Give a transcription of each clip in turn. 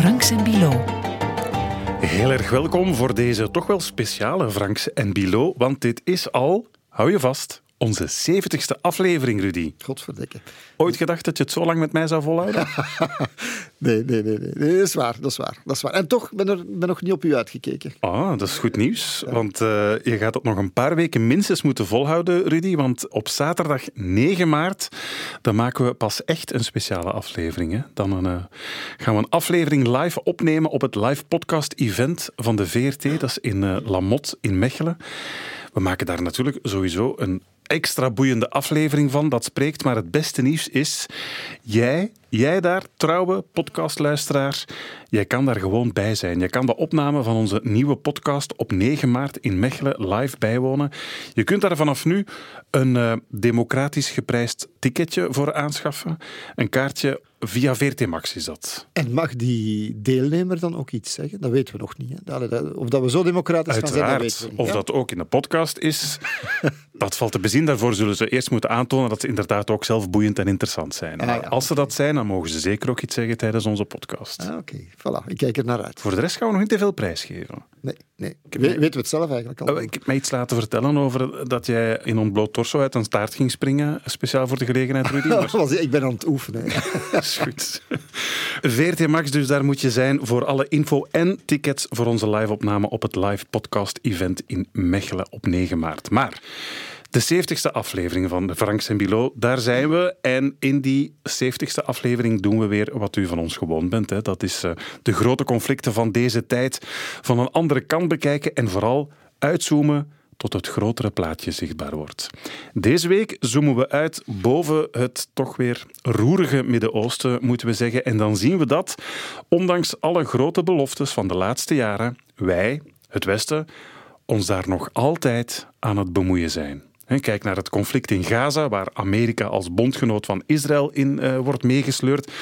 Franks en Bilo. Heel erg welkom voor deze toch wel speciale Franks en Bilo, want dit is al, hou je vast, onze 70ste aflevering, Rudy. Godverdikke. Ooit gedacht dat je het zo lang met mij zou volhouden? nee, nee, nee, nee, nee. Dat is waar, dat is waar. Dat is waar. En toch ben ik ben nog niet op u uitgekeken. Ah, dat is goed nieuws. Want uh, je gaat het nog een paar weken minstens moeten volhouden, Rudy. Want op zaterdag 9 maart dan maken we pas echt een speciale aflevering. Hè? Dan een, uh, gaan we een aflevering live opnemen op het live podcast event van de VRT. Dat is in uh, Lamotte in Mechelen. We maken daar natuurlijk sowieso een extra boeiende aflevering van. Dat spreekt, maar het beste nieuws is: jij, jij daar, trouwe podcastluisteraar, jij kan daar gewoon bij zijn. Je kan de opname van onze nieuwe podcast op 9 maart in Mechelen live bijwonen. Je kunt daar vanaf nu een uh, democratisch geprijsd ticketje voor aanschaffen. Een kaartje via VRT Max is dat. En mag die deelnemer dan ook iets zeggen? Dat weten we nog niet. Hè? Of dat we zo democratisch Uiteraard. gaan zijn, dat weten we niet. Of ja? dat ook in de podcast is, dat valt te bezien. Daarvoor zullen ze eerst moeten aantonen dat ze inderdaad ook zelf boeiend en interessant zijn. Ah, ja, als ze dat zijn, dan mogen ze zeker ook iets zeggen tijdens onze podcast. Ah, Oké, voilà. Ik kijk er naar uit. Voor de rest gaan we nog niet te veel prijs geven. Nee, nee. We, weten we het zelf eigenlijk al? Oh, ik heb mij iets laten vertellen over dat jij in ontbloot torso uit een staart ging springen, speciaal voor de gelegenheid, Rudy. Ik ben aan het oefenen. is goed. VRT Max, dus daar moet je zijn voor alle info en tickets voor onze live-opname op het live podcast-event in Mechelen op 9 maart. Maar de 70ste aflevering van de Franks en Bilo, daar zijn we. En in die 70ste aflevering doen we weer wat u van ons gewoon bent. Hè. Dat is uh, de grote conflicten van deze tijd van een andere kant bekijken en vooral uitzoomen tot het grotere plaatje zichtbaar wordt. Deze week zoomen we uit boven het toch weer roerige Midden-Oosten, moeten we zeggen. En dan zien we dat, ondanks alle grote beloftes van de laatste jaren, wij, het Westen, ons daar nog altijd aan het bemoeien zijn. Kijk naar het conflict in Gaza, waar Amerika als bondgenoot van Israël in uh, wordt meegesleurd.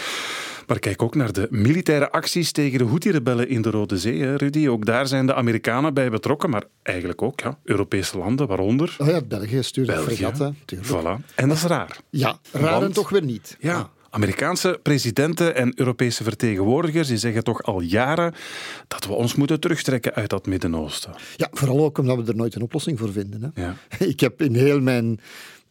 Maar kijk ook naar de militaire acties tegen de Houthi-rebellen in de Rode Zee, hè, Rudy. Ook daar zijn de Amerikanen bij betrokken, maar eigenlijk ook ja, Europese landen, waaronder... Oh ja, België stuurt fregatten. Voilà. En dat is raar. Ja, raar en toch weer niet. Ja. ja. Amerikaanse presidenten en Europese vertegenwoordigers die zeggen toch al jaren dat we ons moeten terugtrekken uit dat Midden-Oosten. Ja, vooral ook omdat we er nooit een oplossing voor vinden. Hè. Ja. Ik heb in heel mijn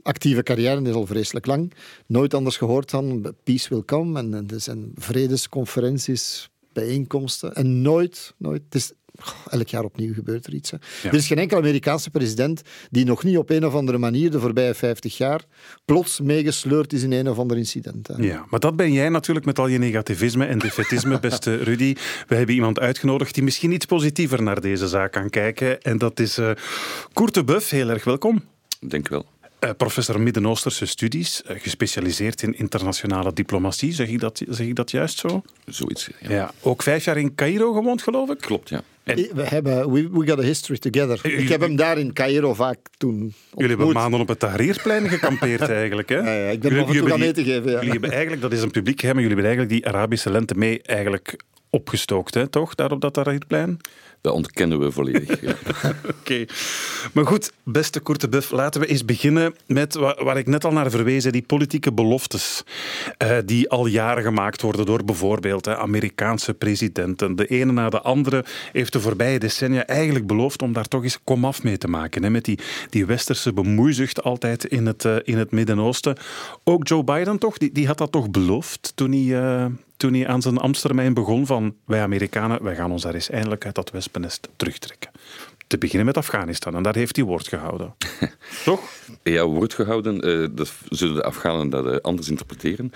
actieve carrière, is al vreselijk lang, nooit anders gehoord dan peace will come en, en er zijn vredesconferenties, bijeenkomsten en nooit, nooit, het is elk jaar opnieuw gebeurt er iets. Hè. Ja. Er is geen enkel Amerikaanse president die nog niet op een of andere manier de voorbije 50 jaar plots meegesleurd is in een of ander incident. Hè. Ja, maar dat ben jij natuurlijk met al je negativisme en defetisme, beste Rudy. We hebben iemand uitgenodigd die misschien iets positiever naar deze zaak kan kijken. En dat is uh, Koert de Buff. Heel erg welkom. Denk wel. Uh, professor Midden-Oosterse studies, uh, gespecialiseerd in internationale diplomatie. Zeg ik dat, zeg ik dat juist zo? Zoiets, ja. ja. Ook vijf jaar in Cairo gewoond, geloof ik? Klopt, ja. En... We, hebben, we, we got a history together. U, ik heb hem daar in Cairo vaak toen ontmoet. Jullie hebben maanden op het Tahrirplein gekampeerd eigenlijk, hè? Ja, ja, ik ben nog toe gaan eten geven, ja. Jullie hebben eigenlijk, dat is een publiek geheim, jullie hebben eigenlijk die Arabische lente mee eigenlijk opgestookt, hè, toch? Daar op dat Tahrirplein? Dat ontkennen we volledig. Oké. Maar goed, beste Koerte Buff, laten we eens beginnen met waar, ik net al naar verwees, die politieke beloftes uh, die al jaren gemaakt worden door bijvoorbeeld Amerikaanse presidenten. De ene na de andere heeft de voorbije decennia eigenlijk beloofd om daar toch eens komaf mee te maken. Hè, met die, die westerse bemoeizucht altijd in het, uh, in het Midden-Oosten. Ook Joe Biden toch, die, die had dat toch beloofd toen hij... Toen hij aan zijn ambtstermijn begon van wij Amerikanen, wij gaan ons daar eens eindelijk uit dat wespennest terugtrekken. Te beginnen met Afghanistan. En daar heeft hij woord gehouden. Toch? Ja, woord gehouden. Uh, dat zullen de Afghanen dat uh, anders interpreteren.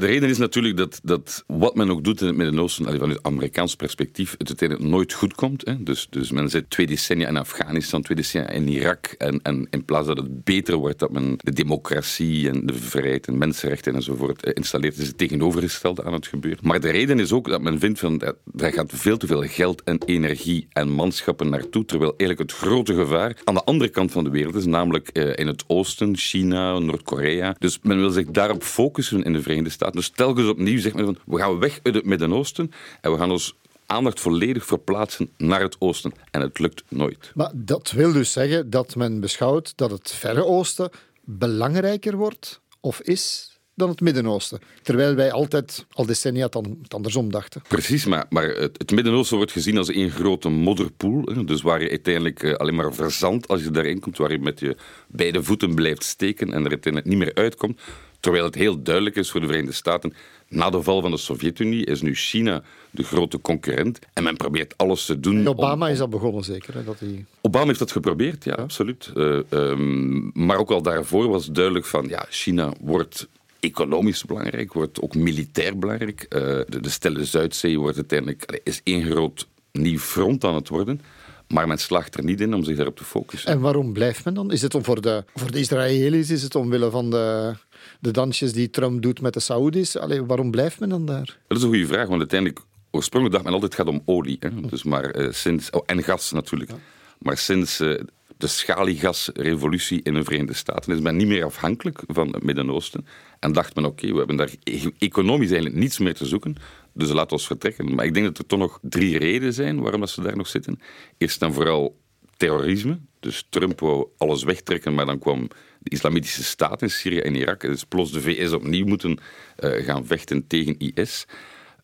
De reden is natuurlijk dat, dat wat men ook doet in het Midden-Oosten, vanuit Amerikaans perspectief, het uiteindelijk nooit goed komt. Hè. Dus, dus men zit twee decennia in Afghanistan, twee decennia in Irak. En, en in plaats dat het beter wordt, dat men de democratie en de vrijheid en mensenrechten enzovoort installeert, is het tegenovergestelde aan het gebeuren. Maar de reden is ook dat men vindt van, dat daar gaat veel te veel geld en energie en manschappen naartoe, terwijl eigenlijk het grote gevaar aan de andere kant van de wereld is, namelijk uh, in het oosten, China, Noord-Korea. Dus men wil zich daarop focussen in de Verenigde Staten. Dus telkens opnieuw zegt men van, we gaan weg uit het Midden-Oosten en we gaan ons aandacht volledig verplaatsen naar het oosten. En het lukt nooit. Maar dat wil dus zeggen dat men beschouwt dat het Verre Oosten belangrijker wordt of is dan het Midden-Oosten. Terwijl wij altijd al decennia het andersom dachten. Precies, maar, maar het, het Midden-Oosten wordt gezien als één grote modderpoel. Dus waar je uiteindelijk eh, alleen maar verzandt als je daarin komt, waar je met je beide voeten blijft steken en er uiteindelijk niet meer uitkomt. Terwijl het heel duidelijk is voor de Verenigde Staten, na de val van de Sovjet-Unie is nu China de grote concurrent. En men probeert alles te doen. En Obama is al begonnen, zeker? Hè, dat hij... Obama heeft dat geprobeerd, ja, absoluut. Uh, um, maar ook al daarvoor was duidelijk van, ja, China wordt economisch belangrijk, wordt ook militair belangrijk. Uh, de, de stille Zuidzee wordt uiteindelijk, is één groot nieuw front aan het worden. Maar men slaagt er niet in om zich daarop te focussen. En waarom blijft men dan? Is het om voor de, voor de Israëli's? Is het omwille van de, de dansjes die Trump doet met de Saoedi's? Allee, waarom blijft men dan daar? Dat is een goede vraag, want uiteindelijk, oorspronkelijk dacht men altijd het gaat om olie. Hè? Dus maar uh, sinds, oh, en gas natuurlijk. Ja. Maar sinds uh, de schaliegasrevolutie in de Verenigde Staten is men niet meer afhankelijk van het Midden-Oosten. En dacht men, oké, we hebben daar e-, economisch eigenlijk niets meer te zoeken. Dus laten we vertrekken. Maar ik denk dat er toch nog drie redenen zijn waarom dat ze daar nog zitten. Eerst en vooral terrorisme. Dus Trump wou alles wegtrekken, maar dan kwam de islamitische staat in Syrië en Irak. Dus plots de VS opnieuw moeten uh, gaan vechten tegen IS.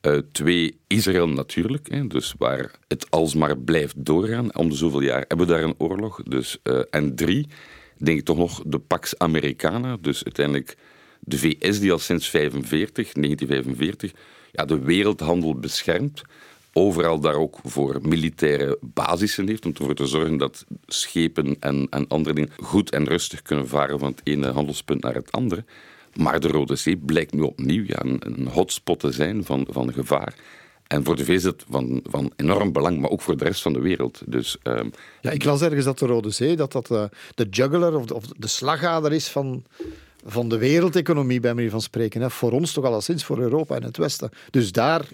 Uh, twee, Israël natuurlijk. Hè, dus waar het alsmaar blijft doorgaan. Om de zoveel jaar hebben we daar een oorlog. Dus, uh, en drie, denk ik toch nog de Pax Americana. Dus uiteindelijk de VS die al sinds 45, 1945 ja, de wereldhandel beschermt overal daar ook voor militaire basissen heeft, om ervoor te zorgen dat schepen en, en andere dingen goed en rustig kunnen varen van het ene handelspunt naar het andere. Maar de Rode Zee blijkt nu opnieuw ja, een, een hotspot te zijn van, van gevaar. En voor de het van, van enorm belang, maar ook voor de rest van de wereld. Dus, um, ja, ik las ergens dat de Rode Zee dat dat uh, de juggler of de, of de slagader is van, van de wereldeconomie, bij manier van spreken. Hè. Voor ons toch alleszins, voor Europa en het Westen. Dus daar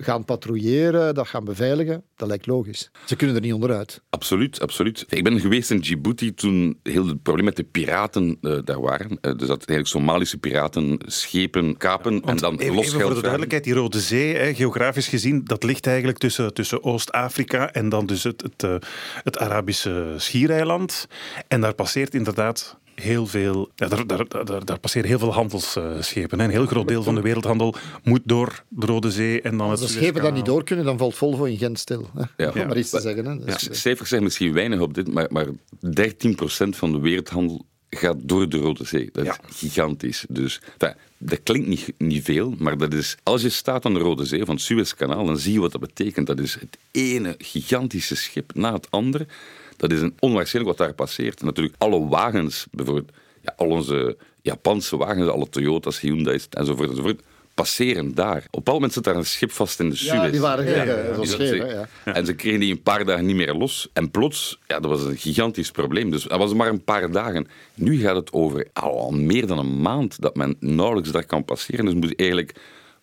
gaan patrouilleren, dat gaan beveiligen, dat lijkt logisch. Ze kunnen er niet onderuit. Absoluut, absoluut. Ik ben geweest in Djibouti toen heel het probleem met de piraten uh, daar waren. Uh, dus dat eigenlijk Somalische piraten schepen kapen en dan even, losgeld even voor de duidelijkheid, die Rode Zee, hè, geografisch gezien, dat ligt eigenlijk tussen, tussen Oost-Afrika en dan dus het, het, uh, het Arabische schiereiland. En daar passeert inderdaad heel veel, ja, daar, daar, daar, daar, passeren heel veel handelsschepen. Een heel groot deel van de wereldhandel moet door de Rode Zee en dan Als de schepen daar niet door kunnen, dan valt Volvo in Gent stil. Hè? Ja. ja. maar iets te zeggen. Hè? Dus, ja, cijfers zeggen misschien weinig op dit, maar, maar 13% van de wereldhandel gaat door de Rode Zee. Dat is gigantisch. Dus dat, dat klinkt niet, niet veel, maar dat is, als je staat aan de Rode Zee, van het Suezkanaal, dan zie je wat dat betekent. Dat is het ene gigantische schip na het andere. Dat is een onwaarschijnlijk wat daar passeert. Natuurlijk, alle wagens, bijvoorbeeld, ja, al onze Japanse wagens, alle Toyota's, Hyundai's enzovoort, enzovoort, passeren daar. Op een bepaald moment zit daar een schip vast in de Suez. Ja, die waren ja, ja, ja. En ze kregen die een paar dagen niet meer los. En plots, ja, dat was een gigantisch probleem. Dus dat was maar een paar dagen. Nu gaat het over al meer dan een maand dat men nauwelijks daar kan passeren. Dus moet eigenlijk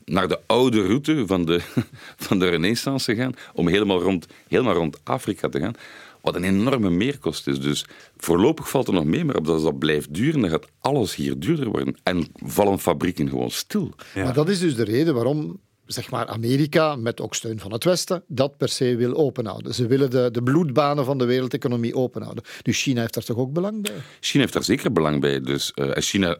naar de oude route van de, van de renaissance gaan, om helemaal rond, helemaal rond Afrika te gaan. Wat een enorme meerkost is. Dus voorlopig valt er nog mee, maar als dat blijft duren, dan gaat alles hier duurder worden. En vallen fabrieken gewoon stil. Maar dat is dus de reden waarom zeg maar Amerika, met ook steun van het Westen, dat per se wil openhouden. Ze willen de, de bloedbanen van de wereldeconomie openhouden. Dus China heeft daar toch ook belang bij? China heeft daar zeker belang bij. Dus uh, China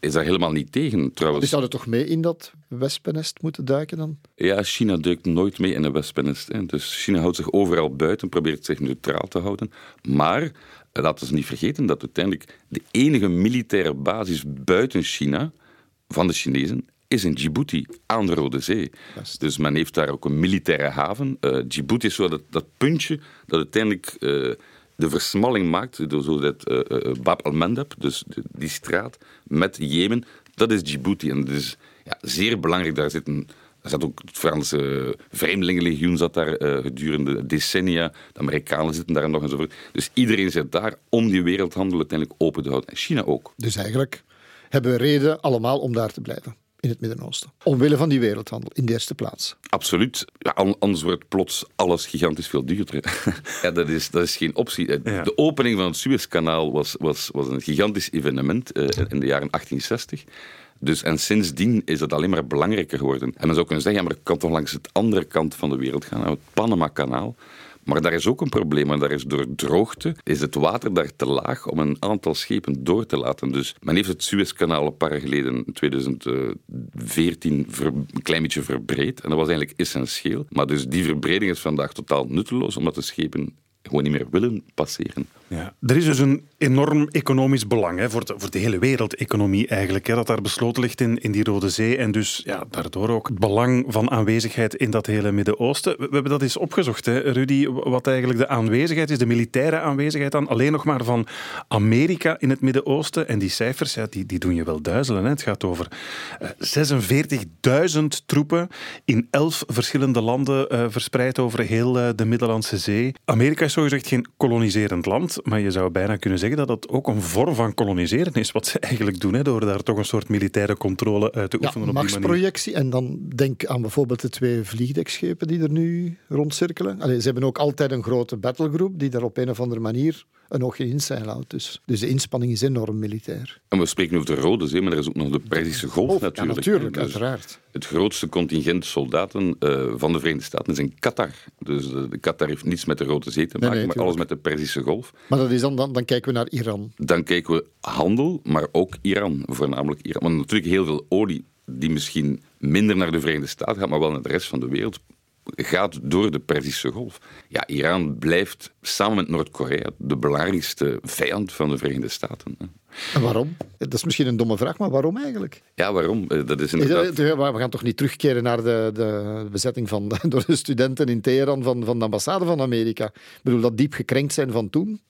is daar helemaal niet tegen, trouwens. Dus zouden toch mee in dat wespennest moeten duiken dan? Ja, China duikt nooit mee in een wespennest. Hè. Dus China houdt zich overal buiten, probeert zich neutraal te houden. Maar laten we niet vergeten dat uiteindelijk de enige militaire basis buiten China van de Chinezen is in Djibouti aan de Rode Zee. Best. Dus men heeft daar ook een militaire haven. Uh, Djibouti is zo dat, dat puntje dat uiteindelijk uh, de versmalling maakt, door zo dat uh, Bab al-Mandeb, dus die straat, met Jemen. Dat is Djibouti. En dat is ja, zeer belangrijk. Daar zit een er zat ook het Franse Vreemdelingenlegioen zat daar uh, gedurende decennia. De Amerikanen zitten daar nog enzovoort. Dus iedereen zit daar om die wereldhandel uiteindelijk open te houden. En China ook. Dus eigenlijk hebben we reden allemaal om daar te blijven in het Midden-Oosten. Omwille van die wereldhandel, in de eerste plaats. Absoluut. Ja, anders wordt plots alles gigantisch veel duurder. ja, dat, is, dat is geen optie. Ja. De opening van het Suezkanaal was, was, was een gigantisch evenement uh, in de jaren 1860. Dus, en sindsdien is het alleen maar belangrijker geworden. En men zou kunnen zeggen, ja, maar ik kan toch langs de andere kant van de wereld gaan, naar het Panama-kanaal. Maar daar is ook een probleem, en daar is door droogte is het water daar te laag om een aantal schepen door te laten. Dus men heeft het Suezkanaal een paar geleden, in 2014, een klein beetje verbreed. En dat was eigenlijk essentieel. Maar dus die verbreding is vandaag totaal nutteloos, omdat de schepen gewoon niet meer willen passeren. Ja. Er is dus een enorm economisch belang hè, voor, de, voor de hele wereldeconomie eigenlijk, hè, dat daar besloten ligt in, in die Rode Zee. En dus ja, daardoor ook het belang van aanwezigheid in dat hele Midden-Oosten. We, hebben dat eens opgezocht, hè, Rudy, wat eigenlijk de aanwezigheid is, de militaire aanwezigheid dan alleen nog maar van Amerika in het Midden-Oosten. En die cijfers, ja, die, die doen je wel duizelen. Hè. Het gaat over uh, 46.000 troepen in elf verschillende landen uh, verspreid over heel uh, de Middellandse Zee. Amerika is zogezegd geen koloniserend land, maar je zou bijna kunnen zeggen dat dat ook een vorm van koloniseren is, wat ze eigenlijk doen, hè, door daar toch een soort militaire controle uit te oefenen. Ja, machtsprojectie. En dan denk aan bijvoorbeeld de twee vliegdekschepen die er nu rondcirkelen. Allee, ze hebben ook altijd een grote battlegroup die daar op een of andere manier een zijn houdt. Dus, dus de inspanning is enorm militair. En we spreken over de Rode Zee, maar er is ook nog de Perzische Golf natuurlijk. Ja, natuurlijk, dus uiteraard. Het grootste contingent soldaten uh, van de Verenigde Staten is in Qatar. Dus de, Qatar heeft niets met de Rode Zee te maken, nee, nee, maar alles met de Perzische Golf. Maar dat is dan, dan, dan kijken we naar Iran. Dan kijken we handel, maar ook Iran, voornamelijk Iran. Want natuurlijk heel veel olie die misschien minder naar de Verenigde Staten gaat, maar wel naar de rest van de wereld, gaat door de Perzische Golf. Ja, Iran blijft samen met Noord-Korea de belangrijkste vijand van de Verenigde Staten. En waarom? Dat is misschien een domme vraag, maar waarom eigenlijk? Ja, waarom? Eh, dat is inderdaad... We gaan toch niet terugkeren naar de, de bezetting van, door de studenten in Teheran van, van de ambassade van Amerika. Ik bedoel, dat diep gekrenkt zijn van toen?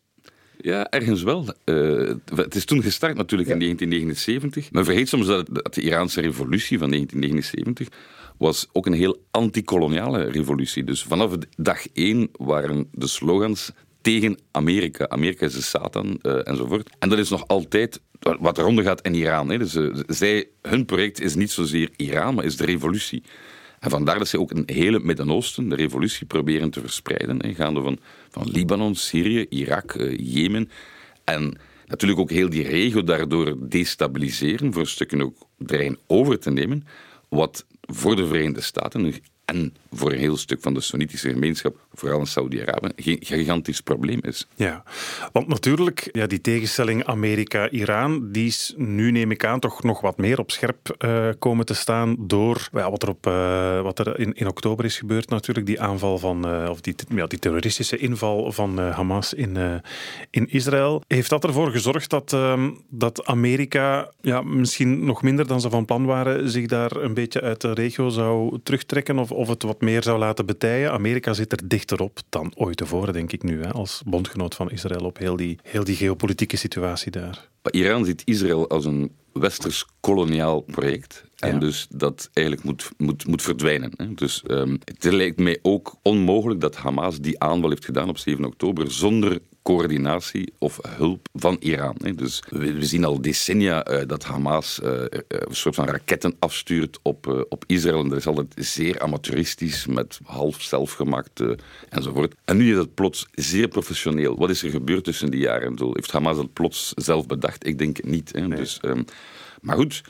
Ja, ergens wel. Uh, het is toen gestart natuurlijk in 1979. Men vergeet soms dat, dat de Iraanse revolutie van 1979 was ook een heel antikoloniale revolutie. Dus vanaf dag één waren de slogans tegen Amerika. Amerika is de Satan uh, enzovoort. En dat is nog altijd wat eronder gaat in Iran. Hè. Dus, uh, zij, hun project is niet zozeer Iran, maar is de revolutie. En vandaar dat ze ook een hele Midden-Oosten, de revolutie, proberen te verspreiden. Hè, gaande van, van Libanon, Syrië, Irak, uh, Jemen. En natuurlijk ook heel die regio daardoor destabiliseren, voor stukken ook terrein over te nemen. Wat voor de Verenigde Staten en voor een heel stuk van de Soenitische gemeenschap, vooral in Saudi-Arabië, een gigantisch probleem is. Ja, want natuurlijk, ja, die tegenstelling Amerika-Iran, die is nu, neem ik aan, toch nog wat meer op scherp uh, komen te staan door ja, wat er, op, uh, wat er in, in oktober is gebeurd natuurlijk, die aanval van, uh, of die, ja, die terroristische inval van Hamas in, in Israël. Heeft dat ervoor gezorgd dat, ehm, dat Amerika, ja, misschien nog minder dan ze van plan waren, zich daar een beetje uit de regio zou terugtrekken of, of het wat meer zou laten betijen. Amerika zit er dichterop dan ooit tevoren, denk ik nu, hè, als bondgenoot van Israël op heel die, heel die geopolitieke situatie daar. Iran ziet Israël als een westers koloniaal project. En dus dat eigenlijk moet, moet, moet verdwijnen. Hè. Dus um, het lijkt mij ook onmogelijk dat Hamas die aanval heeft gedaan op 7 oktober zonder coördinatie of hulp van Iran. Dus we, zien al decennia uh, dat Hamas uh, een soort van raketten afstuurt op, op Israël. En dat is altijd zeer amateuristisch, met half zelfgemaakt enzovoort. En nu is dat plots zeer professioneel. Wat is er gebeurd tussen die jaren? Heeft Hamas dat plots zelf bedacht? Ik denk het niet. Hè. Nee. Dus, um, maar goed,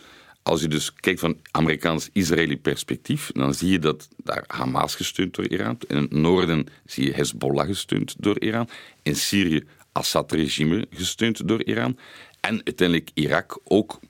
als je dus kijkt van Amerikaans-Israëli perspectief, dan zie je dat daar Hamas gesteund door Iran. In het noorden zie je Hezbollah gesteund door Iran. In Syrië Assad-regime gesteund door Iran. En uiteindelijk Irak ook,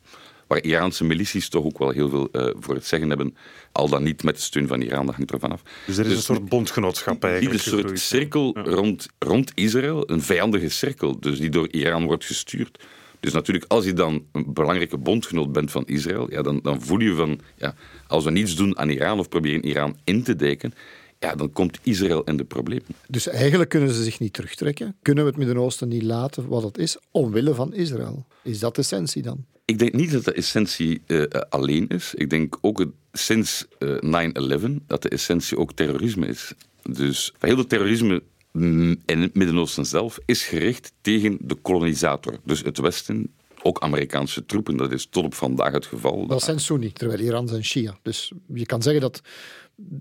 waar Iraanse milities toch ook wel heel veel uh, voor het zeggen hebben. Al dan niet met de steun van Iran, dat hangt ervan af. Dus er is dus een soort bondgenootschap eigenlijk. Die een soort cirkel rond, rond Israël, een vijandige cirkel, dus die door Iran wordt gestuurd. Dus natuurlijk, als je dan een belangrijke bondgenoot bent van Israël, ja, dan, dan voel je van, ja, als we niets doen aan Iran of proberen Iran in te dijken, ja, dan komt Israël in de problemen. Dus eigenlijk kunnen ze zich niet terugtrekken? Kunnen we het Midden-Oosten niet laten wat het is, omwille van Israël? Is dat de essentie dan? Ik denk niet dat de essentie uh, alleen is. Ik denk ook het, sinds uh, eh, 9-11 dat de essentie ook terrorisme is. Dus heel veel terrorisme in het Midden-Oosten zelf is gericht tegen de kolonisator. Dus het Westen, ook Amerikaanse troepen, dat is tot op vandaag het geval. Dat zijn Sunni, terwijl Iran zijn Shia. Dus je kan zeggen dat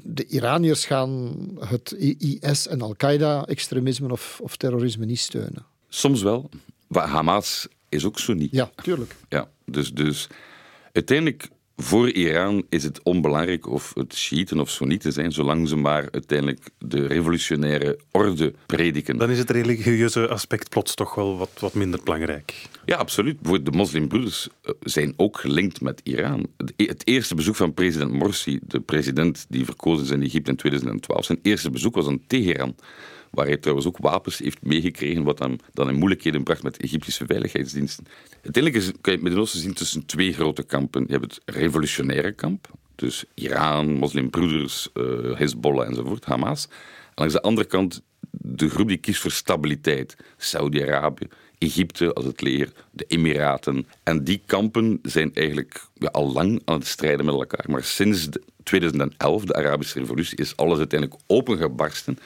de Iraniërs gaan het IS en Al-Qaeda-extremisme of, of terrorisme niet steunen. Soms wel. Maar Hamas is ook Sunni. Ja, tuurlijk. Ja, dus, dus uiteindelijk voor Iran is het onbelangrijk of het Shiiten of Soenieten zijn, zolang ze maar uiteindelijk de revolutionaire orde prediken. Dan is het religieuze aspect plots toch wel wat, wat minder belangrijk. Ja, absoluut. De moslimbroeders eh, zijn ook gelinkt met Iran. E-, het eerste bezoek van president Morsi, de president die verkozen is in Egypte in 2012, zijn eerste bezoek was aan Teheran waar hij trouwens ook wapens heeft meegekregen, wat hem dan in moeilijkheden bracht met Egyptische veiligheidsdiensten. Uiteindelijk is, kan je het Midden-Oosten zien tussen twee grote kampen. Je hebt het revolutionaire kamp, dus Iran, moslimbroeders, uh, Hezbollah enzovoort, Hamas. En langs de andere kant de groep die kiest voor stabiliteit, Saudi-Arabië, Egypte als het leer, de Emiraten. En die kampen zijn eigenlijk al lang aan het strijden met elkaar. Maar sinds 2011, de Arabische revolutie, is alles uiteindelijk opengebarsten.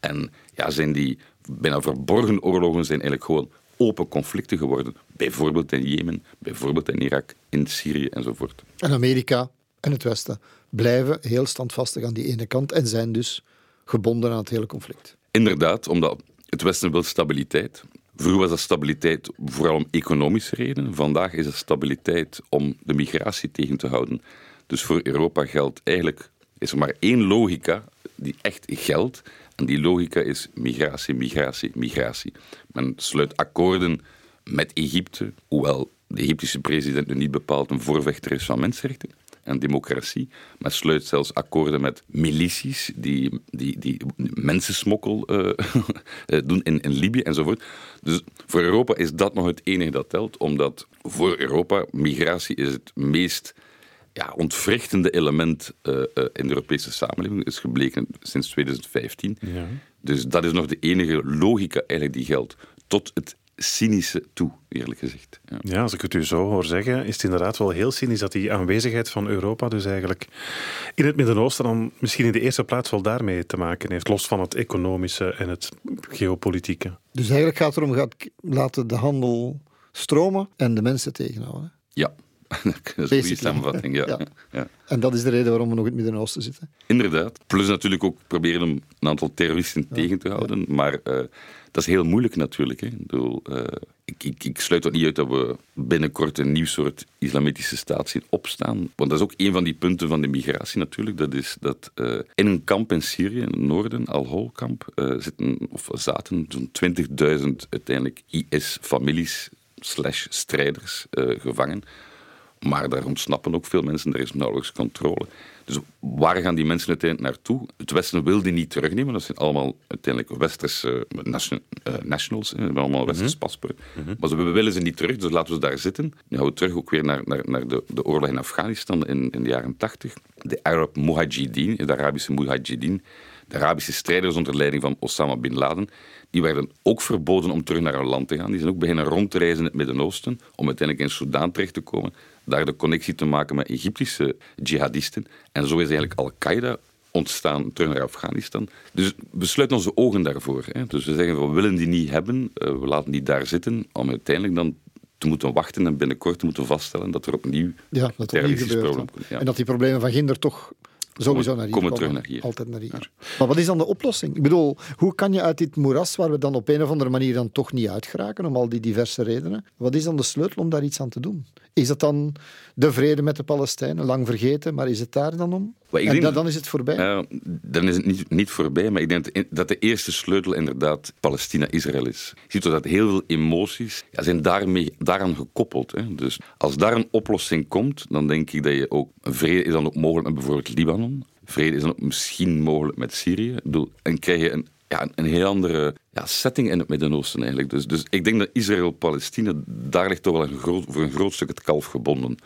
En ja, zijn die bijna verborgen oorlogen zijn eigenlijk gewoon open conflicten geworden. Bijvoorbeeld in Jemen, bijvoorbeeld in Irak, in Syrië enzovoort. En Amerika en het Westen blijven heel standvastig aan die ene kant en zijn dus gebonden aan het hele conflict. Inderdaad, omdat het Westen wil stabiliteit. Vroeger was dat stabiliteit vooral om economische redenen. Vandaag is het stabiliteit om de migratie tegen te houden. Dus voor Europa geldt eigenlijk, is er maar één logica die echt geldt. En die logica is migratie, migratie, migratie. Men sluit akkoorden met Egypte, hoewel de Egyptische president nu niet bepaald een voorvechter is van mensenrechten en democratie, maar sluit zelfs akkoorden met milities die, die, die mensensmokkel uh, doen in, in Libië enzovoort. Dus voor Europa is dat nog het enige dat telt, omdat voor Europa migratie is het meest ja, ontwrichtende element uh, uh, in de Europese samenleving is gebleken sinds 2015. Ja. Dus dat is nog de enige logica eigenlijk die geldt. Tot het cynische toe, eerlijk gezegd. Ja. ja. als ik het u zo hoor zeggen, is het inderdaad wel heel cynisch dat die aanwezigheid van Europa dus eigenlijk in het Midden-Oosten dan misschien in de eerste plaats wel daarmee te maken heeft, los van het economische en het geopolitieke. Dus eigenlijk gaat het erom, gaat laten de handel stromen en de mensen tegenhouden. Ja, dat is een goede samenvatting, ja. ja. En dat is de reden waarom we nog in het Midden-Oosten zitten. Inderdaad. Plus natuurlijk ook proberen om een aantal terroristen tegen te houden. Maar uh, dat is heel moeilijk natuurlijk. Hè. Ik, bedoel, uh, ik, ik, ik, sluit ook niet uit dat we binnenkort een nieuw soort islamitische staat zien opstaan. Want dat is ook een van die punten van de migratie natuurlijk. Dat is dat uh, in een kamp in Syrië, in het noorden, Al-Hol-kamp, zitten, of zaten zo'n 20.000 uiteindelijk IS-families slash strijders gevangen. Maar daar ontsnappen ook veel mensen, er is nauwelijks controle. Dus waar gaan die mensen uiteindelijk naartoe? Het Westen wil die niet terugnemen. Dat zijn allemaal uiteindelijk westerse nation, uh, nationals. Hè. hebben allemaal westers mm paspoort. Mhm. Maar ze willen ze niet terug, dus laten we ze daar zitten. Nu gaan we terug ook weer naar, naar, naar de, de oorlog in Afghanistan in, in de jaren tachtig. De Arab Mujahideen, de Arabische Mujahideen, de Arabische strijders onder leiding van Osama bin Laden, die werden ook verboden om terug naar hun land te gaan. Die zijn ook beginnen rond te reizen in het Midden-Oosten om uiteindelijk in Soudaan terecht te komen daar de connectie te maken met Egyptische jihadisten. En zo is eigenlijk Al-Qaeda ontstaan terug naar Afghanistan. Dus we sluiten onze ogen daarvoor. Hè. Dus we zeggen, we willen die niet hebben, uh, we laten die daar zitten, om uiteindelijk dan te moeten wachten en binnenkort te moeten vaststellen dat er opnieuw ja, dat ja. En dat die problemen van Ginder toch sowieso naar hier komen. terug naar hier. Altijd naar hier. Maar wat is dan de oplossing? Ik bedoel, hoe kan je uit dit moeras, waar we dan op een of andere manier dan toch niet uitgeraken, om al die diverse redenen, wat is dan de sleutel om daar iets aan te doen? Is het dan de vrede met de Palestijnen, lang vergeten, maar is het daar dan om? en dan is het voorbij? Uh, dan is het niet, niet voorbij, maar ik denk dat de eerste sleutel inderdaad Palestina-Israël is. Je ziet dat heel veel emoties ja, zijn daarmee, daaraan gekoppeld. Hè. Dus als daar een oplossing komt, dan denk ik dat je ook... Vrede is dan ook mogelijk met bijvoorbeeld Libanon. Vrede is dan ook misschien mogelijk met Syrië. Ik bedoel, en krijg je een ja, een heel andere ja, setting in het Midden-Oosten eigenlijk. Dus, dus ik denk dat Israël-Palestina, daar ligt toch wel een groot, voor een groot stuk het kalf gebonden.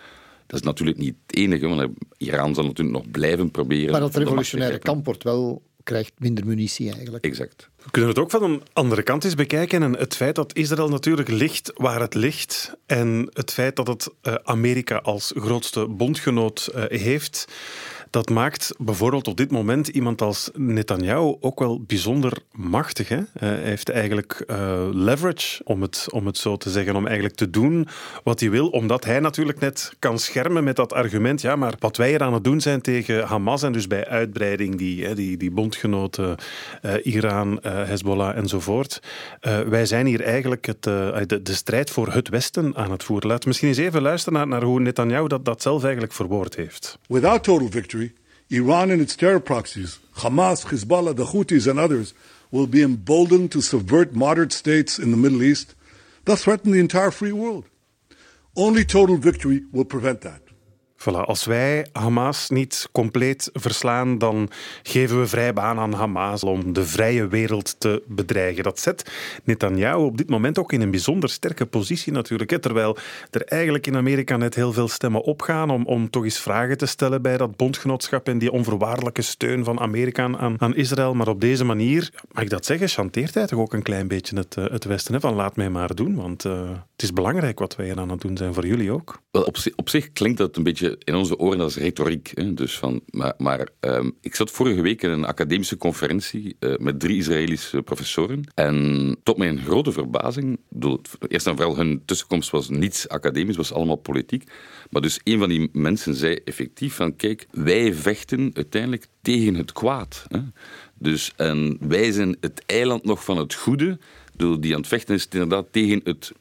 Dat is natuurlijk niet het enige, want Iran zal natuurlijk nog blijven proberen. Maar dat revolutionaire kamp wordt wel krijgt minder munitie eigenlijk. Exact. We kunnen het ook van een andere kant eens bekijken. En het feit dat Israël natuurlijk ligt waar het ligt. En het feit dat het uh, Amerika als grootste bondgenoot uh, heeft dat maakt bijvoorbeeld op dit moment iemand als Netanyahu ook wel bijzonder machtig. Hè? hij heeft eigenlijk uh, leverage, om het, om het zo te zeggen, om eigenlijk te doen wat hij wil, omdat hij natuurlijk net kan schermen met dat argument. Ja, maar wat wij hier aan het doen zijn tegen Hamas en dus bij uitbreiding die, die, die bondgenoten uh, Iran, Hezbollah enzovoort. Wij zijn hier eigenlijk het, de, de, strijd voor het Westen aan het voeren. We misschien eens even luisteren naar, naar hoe Netanyahu dat, dat zelf eigenlijk verwoord heeft. Without total victory, Iran and its terror proxies, Hamas, Hezbollah, the Houthis and others, will be emboldened to subvert moderate states in the Middle East, thus threaten the entire free world. Only total victory will prevent that. Voilà, als wij Hamas niet compleet verslaan, dan geven we vrij baan aan Hamas om de vrije wereld te bedreigen. Dat zet Netanyahu op dit moment ook in een bijzonder sterke positie natuurlijk. Terwijl er eigenlijk in Amerika net heel veel stemmen opgaan om, om toch eens vragen te stellen bij dat bondgenootschap en die onvoorwaardelijke steun van Amerika aan, aan Israël. Maar op deze manier, mag ik dat zeggen, chanteert hij toch ook een klein beetje het, eh, het Westen. Hè, van laat mij maar doen, want uh, het is belangrijk wat wij hier aan het doen zijn voor jullie ook. Op, op zich klinkt dat een beetje in onze oren als retoriek. Hè? Dus van, maar maar um, ik zat vorige week in een academische conferentie uh, met drie Israëlische professoren. En tot mijn grote verbazing, eerst en vooral hun tussenkomst was niets academisch, was allemaal politiek. Maar dus een van die mensen zei effectief van kijk, wij vechten uiteindelijk tegen het kwaad. Hè? Dus en wij zijn het eiland nog van het goede. Die aan het vechten is inderdaad tegen het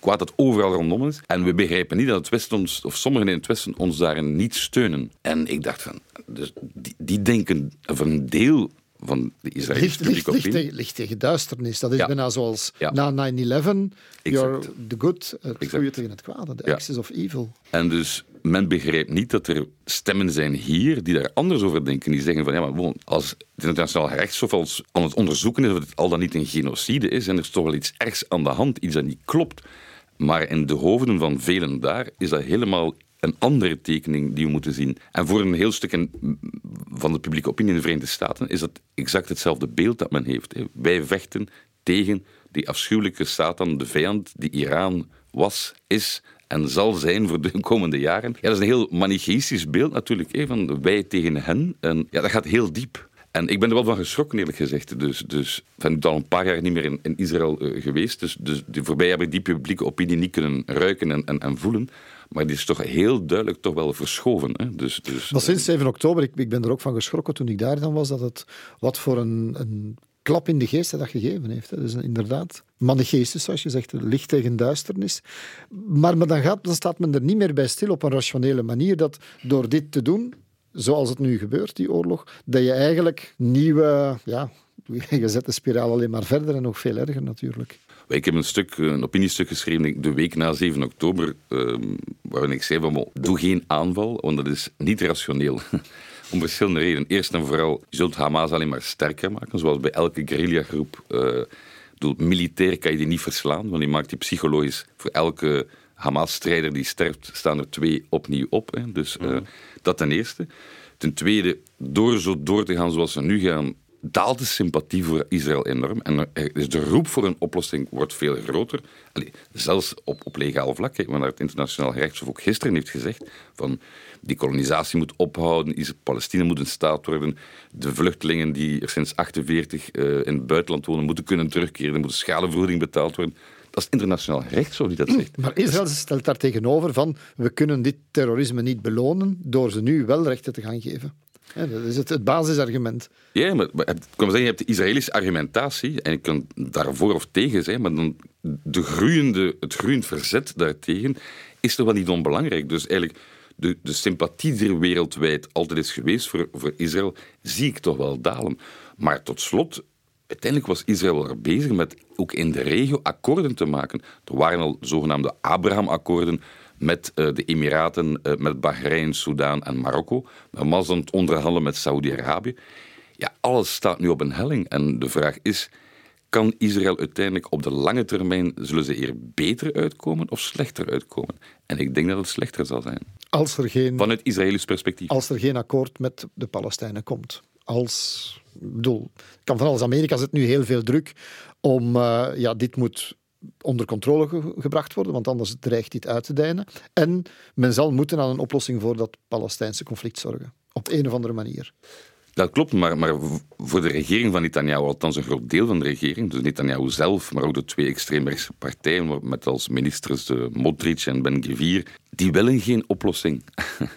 kwaad dat overal rondom is. En we begrijpen niet dat het Westen ons, of sommigen in het Westen ons daarin niet steunen. En ik dacht van, dus die, die denken, of een deel van de Israëlische ligt, ligt, ligt, tegen, tegen duisternis. Dat is bijna zoals na 9-11, you're the good, het goede tegen het kwade, de axis of evil. En dus men begrijpt niet dat er stemmen zijn hier die daar anders over denken. Die zeggen van, ja, maar als het internationaal gerechtshof als aan het onderzoeken is of het al dan niet een genocide is, en er is toch wel iets ergs aan de hand, iets dat niet klopt, maar in de hoofden van velen daar is dat helemaal een andere tekening die we moeten zien. En voor een heel stuk van de publieke opinie in de Verenigde Staten is dat exact hetzelfde beeld dat men heeft. Wij vechten tegen die afschuwelijke Satan, de vijand die Iran was, is en zal zijn voor de komende jaren. Ja, dat is een heel manichaïstisch beeld natuurlijk, van wij tegen hen. En ja, dat gaat heel diep. En ik ben er wel van geschrokken, eerlijk gezegd. Dus, dus ben ik al een paar jaar niet meer in, in Israël uh, geweest. Dus, dus die voorbij heb ik die publieke opinie niet kunnen ruiken en, en, en voelen. Maar die is toch heel duidelijk toch wel verschoven. Hè? Dus, dus, maar sinds 7 oktober, ik, ik ben er ook van geschrokken toen ik daar dan was, dat het wat voor een, een klap in de geest dat gegeven heeft. Dus inderdaad, manicheestisch, zoals je zegt, licht tegen duisternis. Maar, maar dan, gaat, dan staat men er niet meer bij stil op een rationele manier dat door dit te doen, zoals het nu gebeurt, die oorlog, dat je eigenlijk nieuwe, ja, je zet de spiraal alleen maar verder en nog veel erger natuurlijk. Ik heb een, stuk, een opiniestuk geschreven de week na 7 oktober, ehm, waarin ik zei van, doe geen aanval, want dat is niet rationeel. Om verschillende redenen. Eerst en vooral, je zult Hamas alleen maar sterker maken, zoals bij elke guerrillagroep. Uh, militair kan je die niet verslaan, want die maakt die psychologisch voor elke Hamas-strijder die sterft, staan er twee opnieuw op. Hè. Dus uh, dat ten eerste. Ten tweede, door zo door te gaan zoals ze nu gaan, daalt de sympathie voor Israël enorm. En dus de roep voor een oplossing wordt veel groter. Allee, zelfs op, op legaal vlak. Kijk, naar het internationaal gerechtshof ook gisteren heeft gezegd van die kolonisatie moet ophouden, Palestina moet een staat worden, de vluchtelingen die er sinds 1948 uh, in het buitenland wonen moeten kunnen terugkeren, er moet schadevergoeding betaald worden. Dat is internationaal recht, zo die dat zegt. Maar Israël stelt daar tegenover van, we kunnen dit terrorisme niet belonen door ze nu wel rechten te gaan geven. dat is het, het basisargument. Ja, maar, maar ik kan zeggen, je hebt de Israëlische argumentatie, en ik kan daarvoor of tegen zijn, maar dan de groeiende, het groeiend verzet daartegen is toch wel niet onbelangrijk. Dus eigenlijk, de, de sympathie die er wereldwijd altijd is geweest voor, voor Israël, zie ik toch wel dalen. Maar tot slot, uiteindelijk was Israël er bezig met ook in de regio akkoorden te maken. Er waren al zogenaamde Abraham-akkoorden met uh, de Emiraten, uh, met Bahrein, Soudaan en Marokko. Men was aan het onderhandelen met Saudi-Arabië. Ja, alles staat nu op een helling. En de vraag is, kan Israël uiteindelijk op de lange termijn, zullen ze hier beter uitkomen of slechter uitkomen? En ik denk dat het slechter zal zijn. Als er geen, Vanuit Israëlisch perspectief. Als er geen akkoord met de Palestijnen komt. Als bedoel, kan van alles. Amerika zet nu heel veel druk om, uh, ja, dit moet onder controle gebracht worden, want anders dreigt dit uit te dijnen. En men zal moeten aan een oplossing voor dat Palestijnse conflict zorgen. Op een of andere manier. Dat klopt, maar, maar voor de regering van Netanyahu, althans een groot deel van de regering, dus Netanyahu zelf, maar ook de twee extreemrechtse partijen, met als ministers de Modric en Ben Gvir, die willen geen oplossing.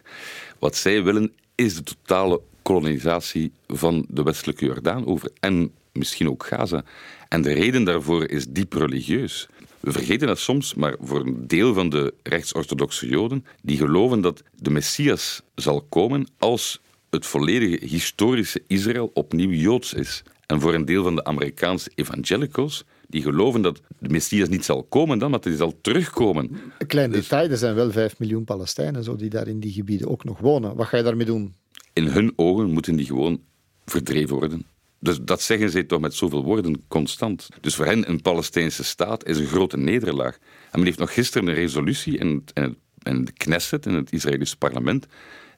Wat zij willen is de totale kolonisatie van de westelijke Jordaan over. En misschien ook Gaza. En de reden daarvoor is diep religieus. We vergeten dat soms, maar voor een deel van de rechtsorthodoxe Joden, die geloven dat de Messias zal komen als het volledige historische Israël opnieuw Joods is. En voor een deel van de Amerikaanse evangelicals, die geloven dat de Messias niet zal komen dan, maar dat hij zal terugkomen. Een klein detail, er zijn wel 5 miljoen Palestijnen zo, die daar in die gebieden ook nog wonen. Wat ga je daarmee doen? In hun ogen moeten die gewoon verdreven worden. Dus dat zeggen zij toch met zoveel woorden constant. Dus voor hen een Palestijnse staat is een grote nederlaag. En men heeft nog gisteren een resolutie in, het, in, het, in de Knesset, in het Israëlische parlement,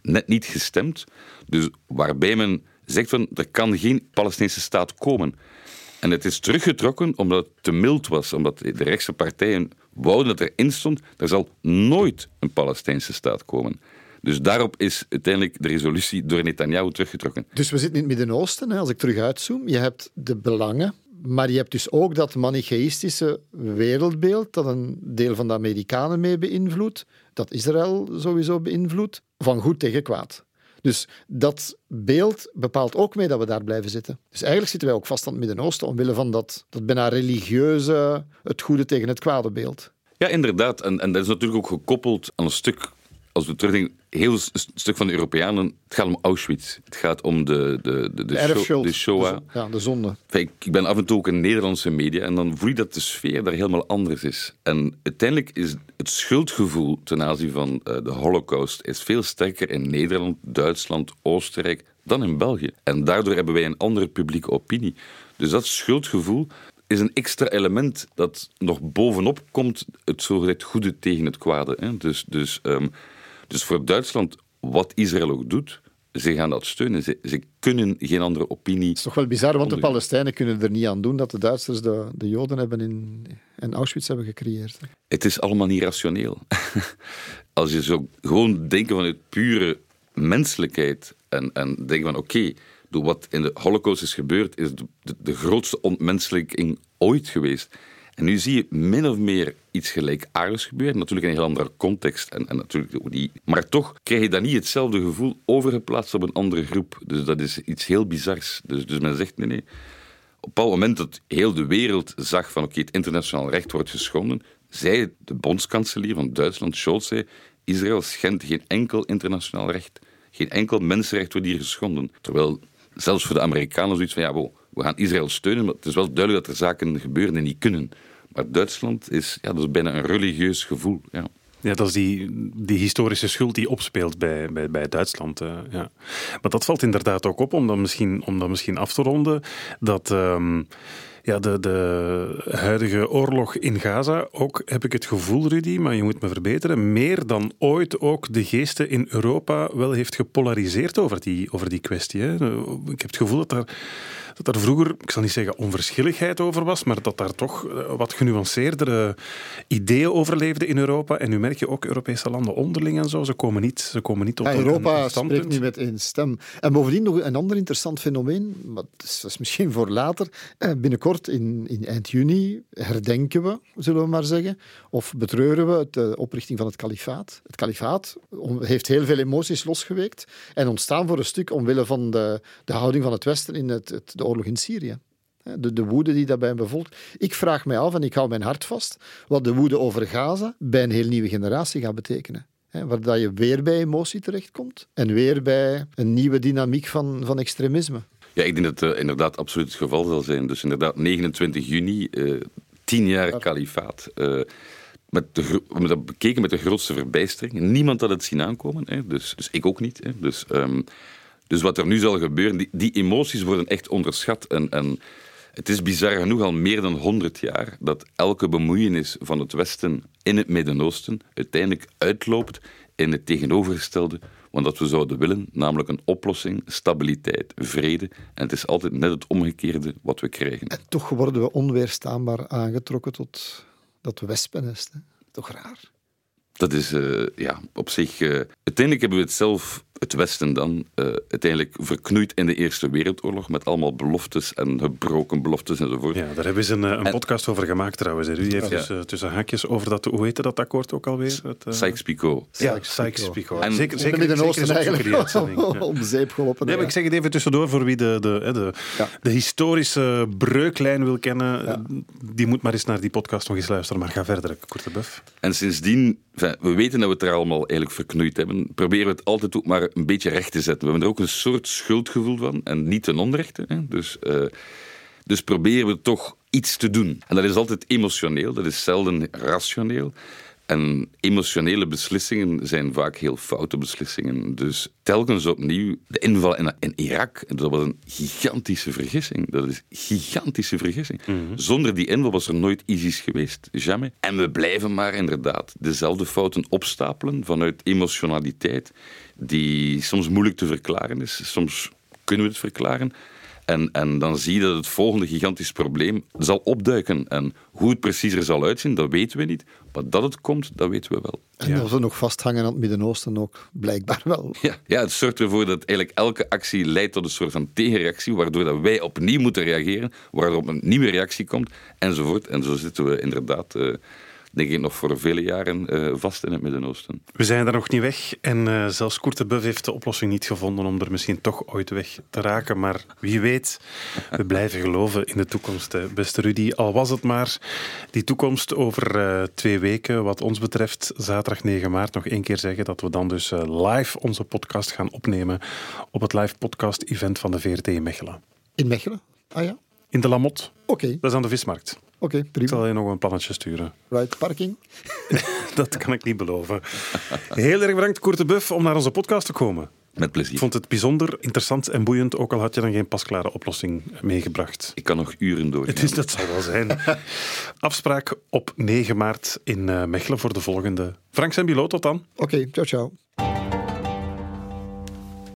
net niet gestemd. Dus waarbij men zegt van er kan geen Palestijnse staat komen. En het is teruggetrokken omdat het te mild was, omdat de rechtse partijen wouden dat erin stond, er zal nooit een Palestijnse staat komen. Dus daarop is uiteindelijk de resolutie door Netanyahu teruggetrokken. Dus we zitten in het Midden-Oosten, als ik terug uitzoom. Je hebt de belangen, maar je hebt dus ook dat manichaïstische wereldbeeld dat een deel van de Amerikanen mee beïnvloedt, dat Israël sowieso beïnvloedt, van goed tegen kwaad. Dus dat beeld bepaalt ook mee dat we daar blijven zitten. Dus eigenlijk zitten wij ook vast aan het Midden-Oosten omwille van dat, dat bijna religieuze, het goede tegen het kwade beeld. Ja, inderdaad. En, en dat is natuurlijk ook gekoppeld aan een stuk als we terugdenken, heel stuk van de Europeanen, het gaat om Auschwitz. Het gaat om de, de, de, de, show, de Shoah. De, ja, de zonde. Ik, ik ben af en toe ook in Nederlandse media en dan voel je dat de sfeer daar helemaal anders is. En uiteindelijk is het schuldgevoel ten aanzien van uh, de holocaust is veel sterker in Nederland, Duitsland, Oostenrijk dan in België. En daardoor hebben wij een andere publieke opinie. Dus dat schuldgevoel is een extra element dat nog bovenop komt, het zogezegd goede tegen het kwade. Hè? Dus, dus um, dus voor Duitsland, wat Israël ook doet, ze gaan dat steunen. Ze, ze kunnen geen andere opinie. Het is toch wel bizar, want de Palestijnen kunnen er niet aan doen dat de Duitsers de, de Joden hebben in, in Auschwitz hebben gecreëerd. Het is allemaal niet rationeel. Als je zo gewoon denken vanuit pure menselijkheid en, en denken van oké, door wat in de Holocaust is gebeurd, is de, de, de grootste ontmenselijking ooit geweest. En nu zie je min of meer iets gelijkaardigs gebeuren. Natuurlijk in een heel andere context. En, en natuurlijk die, maar toch krijg je dan niet hetzelfde gevoel overgeplaatst op een andere groep. Dus dat is iets heel bizars. Dus, dus men zegt nee, nee. Op het moment dat heel de wereld zag van oké, het internationaal recht wordt geschonden, zei de bondskanselier van Duitsland, Scholz, zei, Israël schendt geen enkel internationaal recht. Geen enkel mensenrecht wordt hier geschonden. Terwijl zelfs voor de Amerikanen zoiets van ja, wow, we gaan Israël steunen, maar het is wel duidelijk dat er zaken gebeuren die niet kunnen. Maar Duitsland is, ja, dat is bijna een religieus gevoel. Ja. Ja, dat is die, die historische schuld die opspeelt bij, bij, bij Duitsland. Uh, ja. Maar dat valt inderdaad ook op, om dat misschien, om misschien af te ronden, dat... Um, ja, de, de huidige oorlog in Gaza ook, heb ik het gevoel, Rudy, maar je moet me verbeteren, meer dan ooit ook de geesten in Europa wel heeft gepolariseerd over die, over die kwestie. Ik heb het gevoel dat er dat er vroeger, ik zal niet zeggen onverschilligheid over was, maar dat daar toch eh, wat genuanceerdere ideeën over leefden in Europa. En nu merk je ook Europese landen onderling en zo, ze komen niet, ze komen niet tot ja, Europa spreekt nu met één stem. En bovendien nog een ander interessant fenomeen, maar dat is, misschien voor later. Eh, binnenkort, in, in eind juni, herdenken we, zullen we maar zeggen, of betreuren we de oprichting van het kalifaat. Het kalifaat heeft heel veel emoties losgeweekt en ontstaan voor een stuk omwille van de, de houding van het Westen in het, het de oorlog in Syrië. De, de woede die daarbij bevolkt. Ik vraag mij af, en ik hou mijn hart vast, wat de woede over Gaza bij een heel nieuwe generatie gaat betekenen. waar dat je weer bij emotie terechtkomt en weer bij een nieuwe dynamiek van, van extremisme. Ja, ik denk dat het uh, inderdaad absoluut het geval zal zijn. Dus inderdaad, 29 juni, uh, tien jaar kalifaat. Uh, met de, dat bekeken met de grootste verbijstering. Niemand had het zien aankomen, hè. Dus, dus ik ook niet. Hè. Dus, um, dus wat er nu zal gebeuren, die, die emoties worden echt onderschat. En, en het is bizar genoeg al meer dan 100 jaar dat elke bemoeienis van het Westen in het Midden-Oosten uiteindelijk uitloopt in het tegenovergestelde van wat we zouden willen, namelijk een oplossing, stabiliteit, vrede. En het is altijd net het omgekeerde wat we krijgen. En toch worden we onweerstaanbaar aangetrokken tot dat wespennest. Toch raar. Dat is eh, ja, op zich. eh, uiteindelijk hebben we het zelf, het Westen dan, eh, uiteindelijk verknoeid in de Eerste Wereldoorlog. Met allemaal beloftes en gebroken beloftes enzovoort. Ja, daar hebben ze een, een En- podcast over gemaakt trouwens. hè. Rudy heeft Ja. dus tussen haakjes over dat, hoe heette dat akkoord ook alweer? Het, eh, Sykes-Picot. Ja, Sykes-Picot. En- Zeker, In zeker, het Midden-Oosten in eigenlijk. Ja. om zeep geholpen. Nee, maar ik zeg het even tussendoor voor wie de, de, hè, de, Ja. de historische breuklijn wil kennen. Die moet maar eens naar die podcast nog eens luisteren. Maar ga verder, Korte Buff. En sindsdien, we weten dat we het er allemaal eigenlijk verknoeid hebben, proberen we het altijd ook maar een beetje recht te zetten. We hebben er ook een soort schuldgevoel van, en niet ten onrechte. Hè. Dus, eh, dus proberen we toch iets te doen. En dat is altijd emotioneel, dat is zelden rationeel. En emotionele beslissingen zijn vaak heel foute beslissingen. Dus telkens opnieuw, de inval in, in Irak, dat was een gigantische vergissing. Dat is een gigantische vergissing. Zonder die inval was er nooit ISIS geweest. Jamais. En we blijven maar inderdaad dezelfde fouten opstapelen vanuit emotionaliteit, die soms moeilijk te verklaren is. Soms kunnen we het verklaren. En, en dan zie je dat het volgende gigantisch probleem zal opduiken. En hoe het precies er zal uitzien, dat weten we niet. Maar dat het komt, dat weten we wel. En Ja. dat we nog vasthangen aan het Midden-Oosten ook, blijkbaar wel. Ja, ja, het zorgt ervoor dat eigenlijk elke actie leidt tot een soort van tegenreactie, waardoor dat wij opnieuw moeten reageren, waarop een nieuwe reactie komt, enzovoort. En zo zitten we inderdaad, eh, denk ik, nog voor vele jaren eh, vast in het Midden-Oosten. We zijn daar nog niet weg. En eh, zelfs Koerte Buff heeft de oplossing niet gevonden om er misschien toch ooit weg te raken. Maar wie weet, we blijven geloven in de toekomst. hè. Beste Rudy, al was het maar die toekomst over eh, twee weken. Wat ons betreft, zaterdag 9 maart, nog één keer zeggen dat we dan dus eh, live onze podcast gaan opnemen op het live podcast event van de VRT in Mechelen. In Mechelen? Ah ja? In de Lamot, Oké, dat is aan de vismarkt. Oké, Ik prima. zal je nog een plannetje sturen. Right, parking. Dat kan ik niet beloven. Heel erg bedankt, Koerte Buff, om naar onze podcast te komen. Met plezier. Ik vond het bijzonder interessant en boeiend, ook al had je dan geen pasklare oplossing meegebracht. Ik kan nog uren door. Het is, dat zal wel zijn. Afspraak op 9 maart in eh, Mechelen voor de volgende. Frank Sembilo, tot dan. Oké, ciao, ciao.